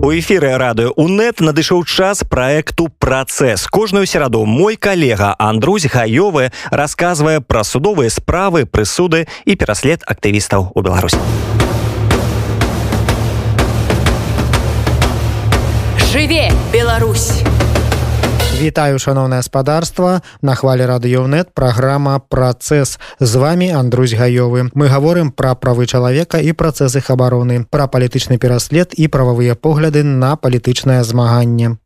У эфіры радыё УНэт надышоў час праекту працэс. Кожную сераду мой калега Андрусь Гаёвы расказвае пра судовыя справы, прысуды і пераслед актывістаў у Беларусі. Жыве Беларусь! Вітаю шаноўнае гаспадарства на хвале радыёнет праграма працэс з вами Андрусь гаёвы. Мы гаворым пра правы чалавека і працэсы абароны пра палітычны пераслед і прававыя погляды на палітычнае змаганне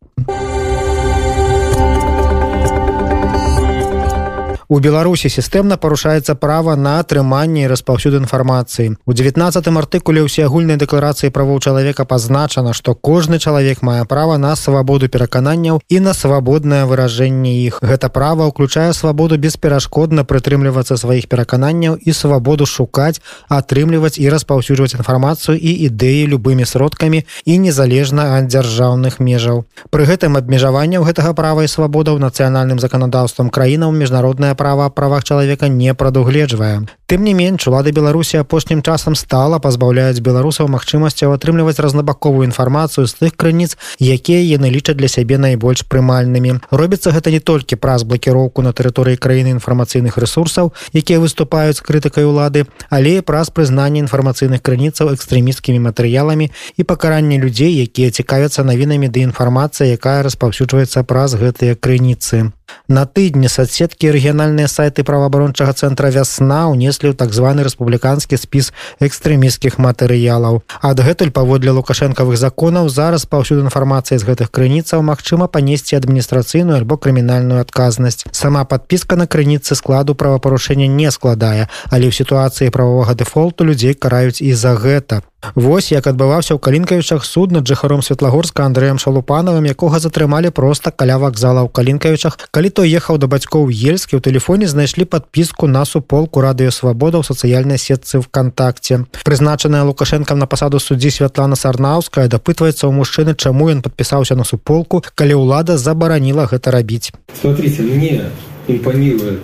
у Беларусі сістэмна парушаецца права на атрыманне і распаўсюд інфармацыі. У 19 артыкуле ўсеагульнай дэкларацыі правоў чалавека пазначана, што кожны чалавек мае права на свабоду перакананняў і на свабоднае выражэнне іх. Гэта права ўключае свабоду бесперашкодна прытрымлівацца сваіх перакананняў і свабоду шукаць, атрымліваць і распаўсюджваць інфармацыю і ідэі любымі сродкамі і незалежна ад дзяржаўных межаў. Пры гэтым абмежаванняў гэтага права і свабодаў нацыянальным заканадаўствам краінаў міжнародная міжнароднае права правах чалавека не прадугледжвае. Тым не менш улады Беларусі апошнім часам стала пазбаўляюць беларусаў магчымасцяў атрымліваць разнабаковую інфармацыю з тых крыніц, якія яны лічаць для сябе найбольш прымальнымі. Робіцца гэта не толькі праз блакіроўку на тэрыторыі краіны інфармацыйных ресурсаў, якія выступаюць з крытыкай улады, але і праз прызнанне інфармацыйных крыніцаў экстрэмісцкімі матэрыяламі і пакаранне людзей, якія цікавяцца навінамі ды інфармацыя, якая распаўсюджваецца праз гэтыя крыніцы. На тыдні соцсеткі рэгіянальныя сайты праваабарончага цэнтра вясна ўнеслі ў так званы рэспубліканскі спіс экстрэміскіх матэрыялаў. Адгэтуль паводле лукашэнкавых законаў зараз паўсюд інфармацыі з гэтых крыніцаў магчыма панесці адміністрацыйную альбо крымінальную адказнасць. Сама падпіска на крыніцы складу правапарушэння не складае, але ў сітуацыі правовага дэфолту людзей караюць і за гэта. Вось як адбываўся ў калінкавічах суд над жыхаром светлагорска Андрэем шалупанавым якога затрымалі проста каля вакзала ў калінкавічах калі той ехаў да бацькоў ельскі ў тэлефоне знайшлі падпіску на суполку радыёвабода ў сацыяльнай сетцы вКтакце прызначаная лукашэнкам на пасаду суддзі святлана сарнаўская дапытваецца ў мужчыны чаму ён падпісаўся на суполку калі ўлада забараніла гэта рабіць. Смотрите мне импонирует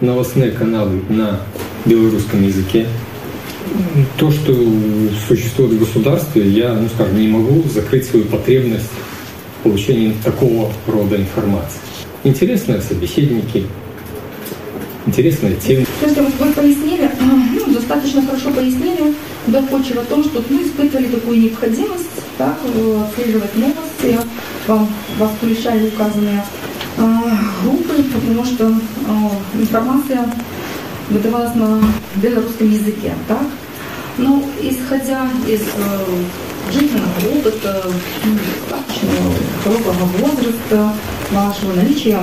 новостные каналы на беларускам языке. То, что существует в государстве, я, ну, скажем, не могу закрыть свою потребность в получении такого рода информации. Интересные собеседники, интересная тема. То есть вы пояснили, ну, достаточно хорошо пояснили, доходчиво о том, что мы испытывали такую необходимость так, отслеживать новости, вам, вас включали указанные группы, потому что информация выдавалась на белорусском языке. Так? Ну, исходя из э, жизненного опыта, достаточно высокого возраста, вашего наличия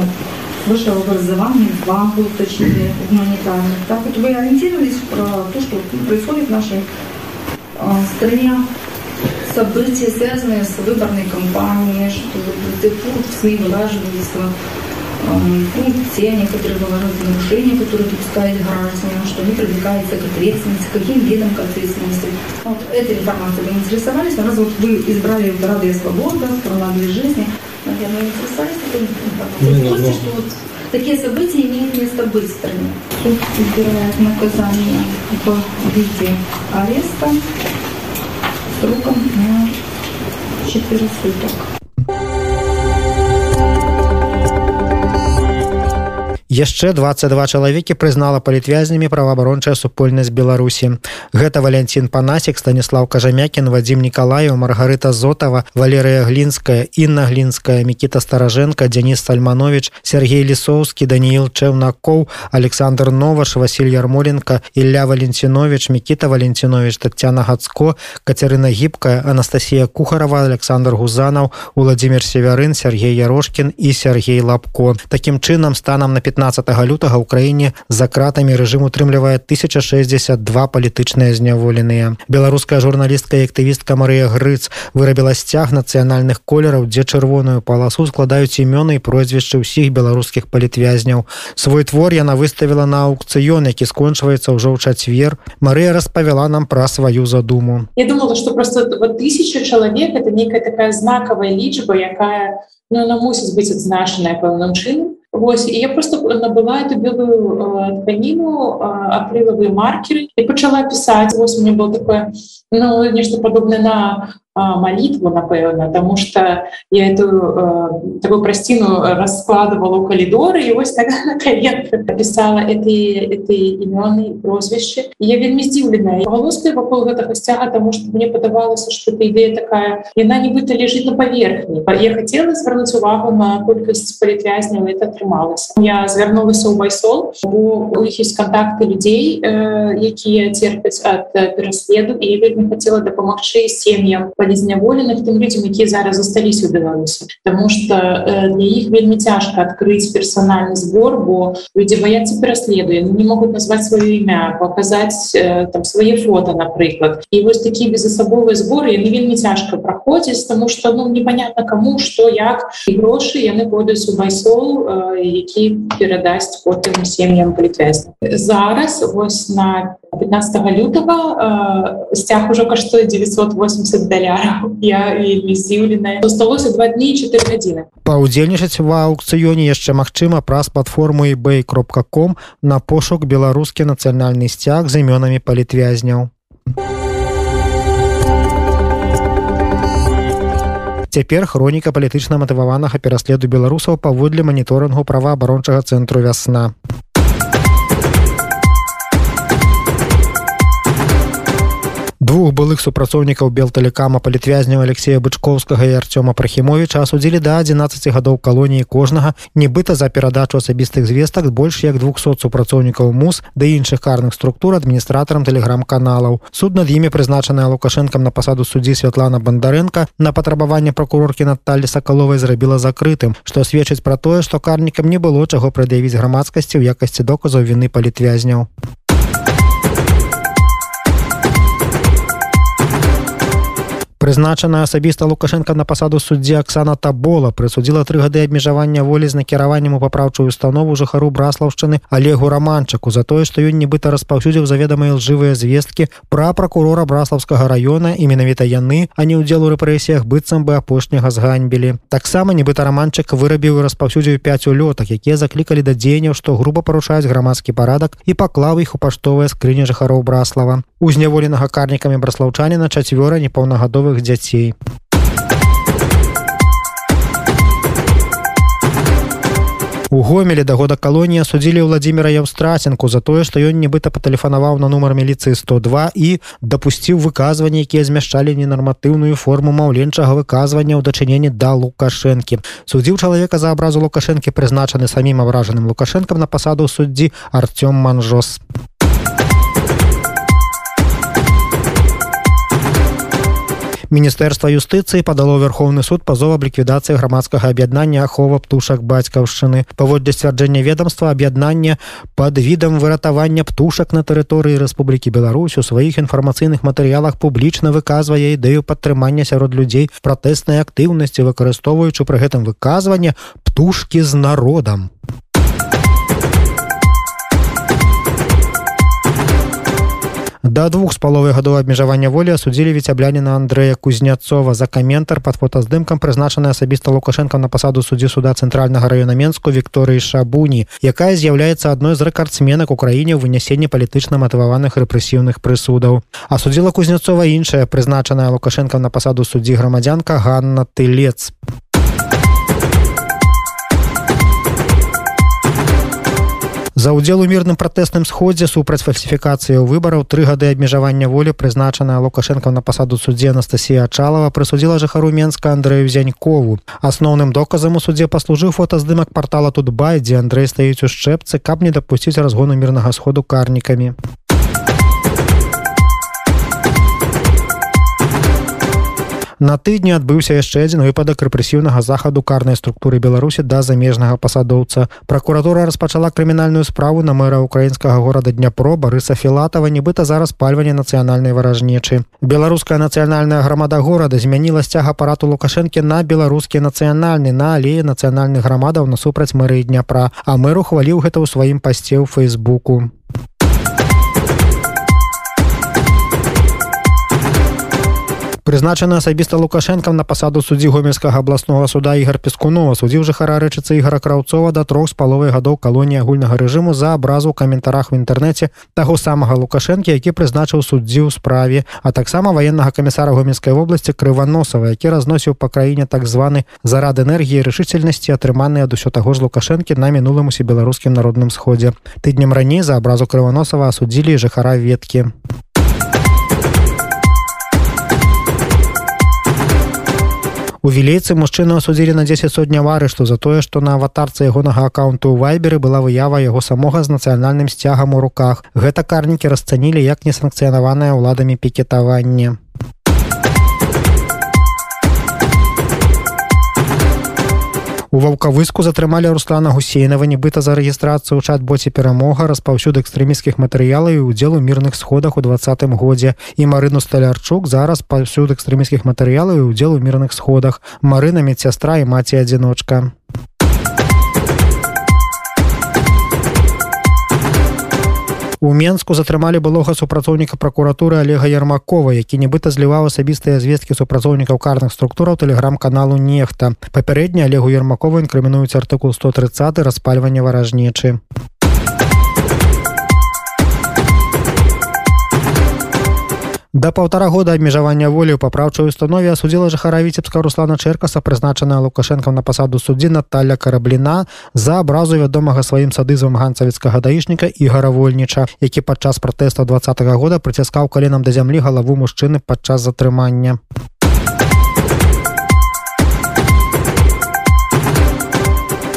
высшего образования, вам вы уточнили гуманитарных. Так вот вы ориентировались про то, что происходит в нашей э, стране, события, связанные с выборной кампанией, что вы свои вылаживались те некоторые бывают нарушения, которые допускают граждане, что они привлекаются к ответственности, каким видом к ответственности. Вот этой информацией вы интересовались, но раз вот вы избрали Радия Свобода, страна для жизни, наверное, интересовались этой информацией. Ну, ну, что вот такие события имеют место быть в стране. Суд избирает наказание в виде ареста сроком на 4 суток. Яшчэ 22 чалавекі прызнала палітвязнямі праваабарончая супольнасць беларусі. Гэта валянцін панасік станіслав кажамякін вадзім николаю маргарыта зотова валерыя глінская інна глінская мікіта стараженко дзяніс сальманович сергей лісоўскі даниил чэўнакоў александр новаш василь ярмоленко илья валенцінович мікіта валенцінович татяна гацко кацярына гібкая анастасія кухарова александр гузанаў владимир северын сергей ярошкін і сергей лапко. Таким чынам станам на 15 15 лютага ў краіне за кратамі рэжым утрымлівае 1062 палітычныя зняволеныя беларуская журналістка і актывістка Марыя грыц вырабіла сцяг нацыянальных колераў дзе чырвоную паласу складаюць імёны і прозвішчы ўсіх беларускіх палітвязняў свой твор яна выставіла на аукцыён які скончваецца ўжо ў чацвер Марыя распавяла нам пра сваю задуму. Я думала что просто тысяча чалавек это некая такая знакавая лічба якая ну, мусіць быць адзначаная пэўным чынам Вось і я просто набыла эту белую э, тканіну э, акрылавыя маркеры і пачала пісаць вось мне было такое ну нешта падобна на молитву напэўна потому что я эту э, такую простину раскладывала у калідоры і вось так написала этой этой імёны прозвішча я вельмі здзіўленая галоскай вакол гэтага сцяга тому что мне падавалася что эта ідея такая яна нібыта лежит на паверхні я хотела звярнуць увагу на колькасць палітвязняў это атрымалася я звярнулася ў байсол у іх есть контакты людзей э, якія терпяць ад пераследу і вельмі хотела дапамагчы сем'ям по палізняволеных тым людзям якія зараз засталіся у беларусі. Потому что э, для іх вельмі цяжка адкрыць персональны збор бо людзі баяцца пераследуе не могуць назваць сваё імя показаць э, там свае фото напрыклад. І вось такія безасабовыя зборы яны вельмі цяжка праходзіць тому что ну непонятно кому что як і грошы яны будуць у байсол які перадасць потым сем'ям палітвязна зараз вось на 15 лютого э, сцяг ужо каштуе 980 даляраў я вельмі здзіўленая засталося два дні 4 гадзіны паўдзельнічаць ва аукцыёне яшчэ магчыма праз платформу ebay кропка ком на пошук беларускі нацыянальны сцяг з імёнамі палітвязняў. Цяпер хроніка палітычна матываванага пераследу беларусаў паводле маніторынгу праваабарончага цэнтру вясна. Двух былых супрацоўнікаў белтэлекама палітвязняў алексея бычковскага і арцёма прахімовича асудзілі да 11 гадоў калоніі кожнага нібыта за перадачу асабістых звестак больш як 200 супрацоўнікаў мус да іншых карных структур адміністратарам тэлеграм-каналаў. Суд над імі прызначаная лукашэнкам на пасаду суддзі святлана бандарэнка на патрабаванне прокуроркі Наталі сакаловай зрабіла закрытым што сведчыць пра тое што карнікам не было чаго прад'явіць грамадскасці ў якасці доказаў віны палітвязняў прызначаная асабіста лукашенко на пасаду суддзі Аксана табола прысудзіла тры гады абмежавання волі з накіраваннем у папраўчую установу жыхару браслаўшчыны олегу романчаку за тое што ён нібыта распаўсюдзіў заведамыя лжывыя звесткі пра пракурора браславскага района і менавіта яны а не ўдзел у рэпрэсіях быццам бы апошняга зганьбілі. Таксама нібыта романчык вырабіў распаўсюдзіў 5 улётак якія заклікалі да дзеянняў што груба парушаюць грамадскі парадак і паклаў іх у паштовыя скрыні жыхароў браслава узняволенага карнікамі браслаўчаніна чацвёра непаўнагадовых дзяцей. гомелі да года калоніі судзілі владимира яўстраценку за тое што ён нібыта патэлефанаваў на нумар міліцыі 102 і дапусціў выказванні якія змяшчалі ненарматыўную форму маўленчага выказвання ў дачыненні да лукашэнкі суддзіў чалавека за абразу лукашэнкі прызначаны самім абражаным лукашэнкам на пасаду суддзі артём манжос міністэрства юстыцыі падало верховны суд пазов аб ліквідацыі грамадскага аб'яднання ахова птушак бацькаўшчыны. Паводле сцвярджэння ведомства аб'яднання под відам выратавання птушак на тэрыторыі Рэспублікі Беларусь у сваіх інфармацыйных матэрыялах публічна выказвае ідэю падтрымання сярод людзей пратэснай актыўнасці выкарыстоўваючы пры гэтым выказванне птушкі з народам да двух з паловай гадоў абмежавання волі асудзілі віцябляніна Андрэя кузняцова за каментар под фотаздымкам прызначаная асабіста лукашенко на пасаду суддзі суда цэнтральнага раёна менску Вікторыі шабуні якая з'яўляецца адной з рэкардсменак краіне ў вынясенні палітычна матываваных рэпрэсіўных прысудаў асудзіла кузняцова іншая прызначаная лукашенко на пасаду суддзі грамадзянка Ганна тылец За ўдзел у мірным пратэсным сходзе супраць фальсіфікацыі выбараў тры гады абмежавання волі прызначаная лукашенко на пасаду суддзе Анастасія Чалава прысудзіла жыхару Менска Андрэю зянькову. Асноўным доказам у суддзе паслужыў фотаздымак портала Тутбай, дзе Андрэй стаіць у шчэпцы, каб не дапусціць разгону мірнага сходу карнікамі. На тыдні адбыўся яшчэ адзін выпадак рэпрэсіўнага захаду карнай структуры беларусі да замежнага пасадоўца. Пракуратура распачала крымінальную справу на мэра украінскага горада дняпро барыса філатава нібыта зараз пальванне нацыянальнай варажнечы. Беларуская нацыянальная грамада горада змяніла сцяг апарату лукашэнкі на беларускі нацыянальны на алеі нацыянальных грамадаў насупраць мэрыі дняпра а мэру хваліў гэта ў сваім пасце ў фейсбуку прызначаны асабіста лукашэнкам на пасаду суддзі гомельскага абласнога суда ігар пескунова судзіў жыхара рэчыцы ігора краўцова да трох з паловай гадоў калоніі агульнага рэжыму за абразу ў каментарах в інтэрнэце таго самага лукашэнкі які прызначыў суддзі ў справе а таксама ваеннага камісара гомельскай вобласці крываносава які разносіў па краіне так званы зарад энергіі рашительнасці атрыманы ад усё таго ж лукашэнкі на мінулым усе беларускім народным сходзе. Тыднем раней за абразу крываносава асудзілі жыхара веткі У вілейцы мужчыну асудзілі на 10 сотня арышту за тое, што на аватарцы ягонага аккаунту ў вайберы была выява яго самога з нацыянальным сцягам у руках. Гэта карнікі расцанілі як несанкцыянаванае ўладамі пікетаванне. У ваўкавыску затрымалі руслана гусейнава нібыта за рэгістрацыю чат-боце перамога распаўсюд экстрэміскіх матэрыялаў і удзел у мірных сходах у двадцатым годзе. І марыну сталярчук зараз паўсюд экстрэміскіх матэрыялаў і удзел у мірных сходах. Марына медсястра і маці адзіночка У Менску затрымалі былога супрацоўніка пракуратуры Олега Ярмакова, які нібыта зліваў асабістыя звесткі супрацоўнікаў карных структураў тэлеграм-каналу нехта. Папярэдне Олегу Ярмакову інкрымінуюць артыкул 130 распальвання варажнечы. Да паўтара года абмежавання волі ў папраўчай установе асудзіла жыхара віцебска руслана чэркаса прызначаная лукашэнкам на пасаду суддзі Наталля карабліна за абразу вядомага сваім садызмам ганцавіцкага даішніка ігора вольніча які падчас пратэста два -го года прыціскаў каленам да зямлі галаву мужчыны падчас затрымання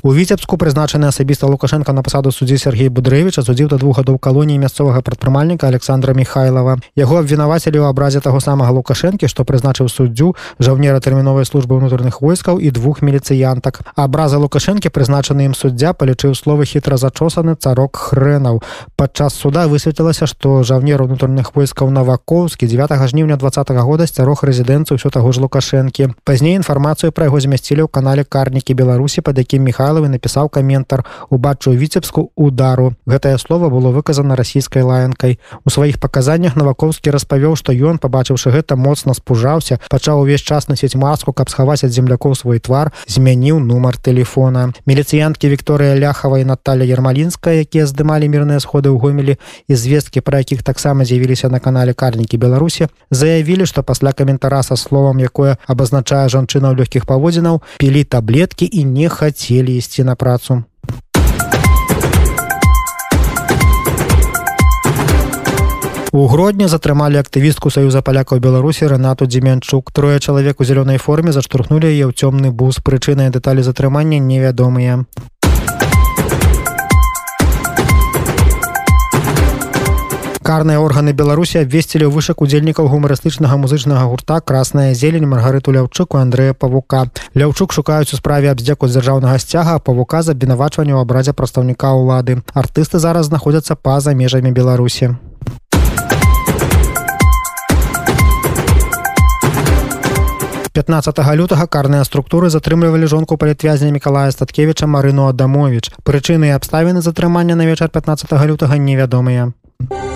У віцебску прызначаны асабіста лукашенко на пасаду суддзі Сергей Будрэвіча судзіў да двух гадоў калоніі мясцовага прадпрымальніка Александра Михайлова. Яго абвінавацілі ў абразе таго самага лукашэнкі, што прызначыў суддзю жаўнера тэрміновай службы ўнутраных войскаў і двух міліцыянтак. Абраза лукашэнкі прызначаны ім суддзя палічыў словы хітра зачосаны царок хрэнаў. Падчас суда высветлілася, што жаўнер унутраных войскаў навакоўскі 9 жніўня два -го года сцярог рэзідэнцыю ўсё таго ж лукашэнкі. Пазней інфармацыю пра яго змясцілі ў канале карнікі Беларусі, пад якім Михаил михайловы напісаў каментар убачыў віцебску удару гэтае слово было выказана расійскай лаянкай. У сваіх паказаннях навакоўскі распавёў што ён пабачыўшы гэта моцна спужаўся пачаў увесь час насіць маску каб схаваць ад землякоў свой твар змяніў нумар телефона міліцыянткі Вікторыя ляхава і Наталя ермалінская якія здымалі мірныя сходы ў гомелі і звесткі пра якіх таксама з'явіліся на канале карнікі беларусі заявілі што пасля каментара са словам якое абазначае жанчына ў лёгкіх паводзінаў пілі таблеткі і не хацелі ісці на працу. У грудні затрымалі актывістку саюза палякаў беларусі рэнату дземенчук трое чалавек у зялёнай форме заштурхнулі яе ў цёмны бус прычынай дэталі затрымання невядомыя карныя органы беларусі абвесцілі вышак удзельнікаў гумарыстычнага музычнага гурта красная зелень маргарыту ляўчыку андрэя павука. Ляўчук шукаюць у справе абздзеку дзяржаўнага сцяга павука з абвінавачвання ў абразе прадстаўніка ўлады. Артысты зараз знаходзяцца па-за межамі беларусі. 15 лютага карныя структуры затрымлівалі жонку палітвязня Миколая статкевича марыну адамович прычыны абставіны затрымання на вечар 15 лютага невядомыя. у